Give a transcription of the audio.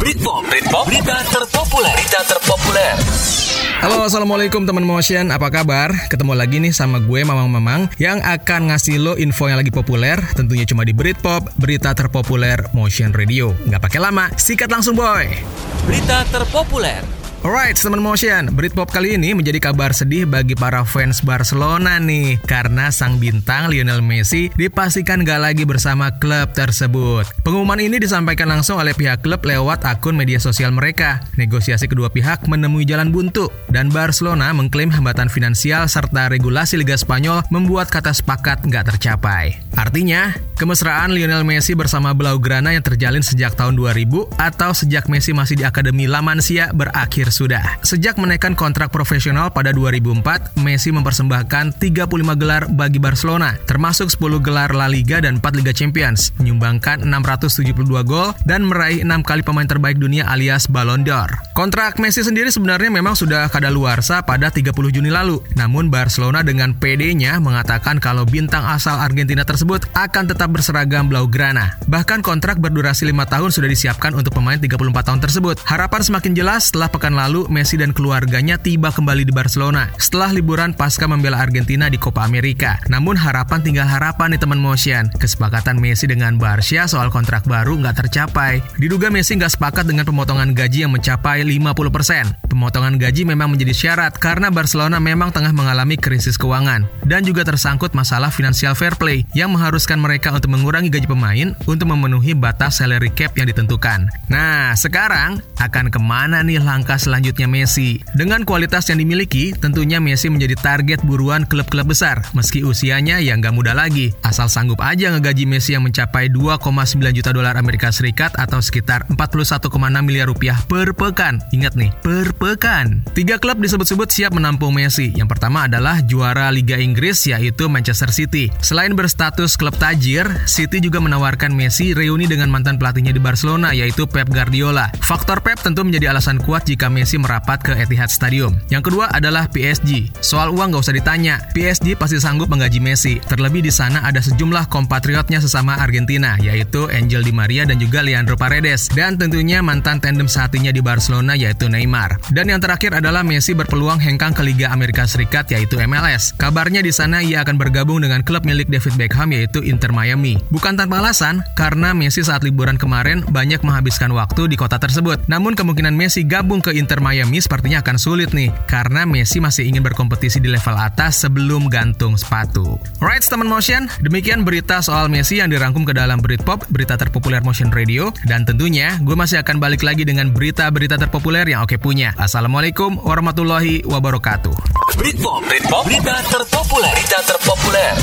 Britpop, Britpop, berita terpopuler, berita terpopuler. Halo, assalamualaikum teman motion, apa kabar? Ketemu lagi nih sama gue Mamang Mamang yang akan ngasih lo info yang lagi populer, tentunya cuma di Britpop, berita terpopuler Motion Radio. Nggak pakai lama, sikat langsung boy. Berita terpopuler. Alright, teman motion, Britpop kali ini menjadi kabar sedih bagi para fans Barcelona nih karena sang bintang Lionel Messi dipastikan gak lagi bersama klub tersebut. Pengumuman ini disampaikan langsung oleh pihak klub lewat akun media sosial mereka. Negosiasi kedua pihak menemui jalan buntu dan Barcelona mengklaim hambatan finansial serta regulasi Liga Spanyol membuat kata sepakat gak tercapai. Artinya, kemesraan Lionel Messi bersama Blaugrana yang terjalin sejak tahun 2000 atau sejak Messi masih di Akademi La Masia berakhir sudah. Sejak menaikkan kontrak profesional pada 2004, Messi mempersembahkan 35 gelar bagi Barcelona, termasuk 10 gelar La Liga dan 4 Liga Champions, menyumbangkan 672 gol dan meraih 6 kali pemain terbaik dunia alias Ballon d'Or. Kontrak Messi sendiri sebenarnya memang sudah kadaluarsa pada 30 Juni lalu. Namun Barcelona dengan PD-nya mengatakan kalau bintang asal Argentina tersebut akan tetap berseragam Blaugrana. Bahkan kontrak berdurasi 5 tahun sudah disiapkan untuk pemain 34 tahun tersebut. Harapan semakin jelas setelah pekan lalu Messi dan keluarganya tiba kembali di Barcelona setelah liburan pasca membela Argentina di Copa America. Namun harapan tinggal harapan nih teman motion. Kesepakatan Messi dengan Barca soal kontrak baru nggak tercapai. Diduga Messi nggak sepakat dengan pemotongan gaji yang mencapai 50%. Pemotongan gaji memang menjadi syarat karena Barcelona memang tengah mengalami krisis keuangan dan juga tersangkut masalah financial fair play yang mengharuskan mereka untuk mengurangi gaji pemain untuk memenuhi batas salary cap yang ditentukan. Nah, sekarang akan ke mana nih langkah selanjutnya Messi. Dengan kualitas yang dimiliki, tentunya Messi menjadi target buruan klub-klub besar, meski usianya yang gak muda lagi. Asal sanggup aja ngegaji Messi yang mencapai 2,9 juta dolar Amerika Serikat atau sekitar 41,6 miliar rupiah per pekan. Ingat nih, per pekan. Tiga klub disebut-sebut siap menampung Messi. Yang pertama adalah juara Liga Inggris yaitu Manchester City. Selain berstatus klub tajir, City juga menawarkan Messi reuni dengan mantan pelatihnya di Barcelona yaitu Pep Guardiola. Faktor Pep tentu menjadi alasan kuat jika Messi merapat ke Etihad Stadium. Yang kedua adalah PSG. Soal uang gak usah ditanya, PSG pasti sanggup menggaji Messi. Terlebih di sana ada sejumlah kompatriotnya sesama Argentina, yaitu Angel Di Maria dan juga Leandro Paredes. Dan tentunya mantan tandem sehatinya di Barcelona yaitu Neymar. Dan yang terakhir adalah Messi berpeluang hengkang ke Liga Amerika Serikat yaitu MLS. Kabarnya di sana ia akan bergabung dengan klub milik David Beckham yaitu Inter Miami. Bukan tanpa alasan, karena Messi saat liburan kemarin banyak menghabiskan waktu di kota tersebut. Namun kemungkinan Messi gabung ke Inter Miami sepertinya akan sulit nih, karena Messi masih ingin berkompetisi di level atas sebelum gantung sepatu. Right, teman motion, demikian berita soal Messi yang dirangkum ke dalam Britpop, berita terpopuler Motion Radio, dan tentunya gue masih akan balik lagi dengan berita-berita terpopuler yang oke punya. Assalamualaikum warahmatullahi wabarakatuh. Britpop, Britpop, berita terpopuler, berita terpopuler.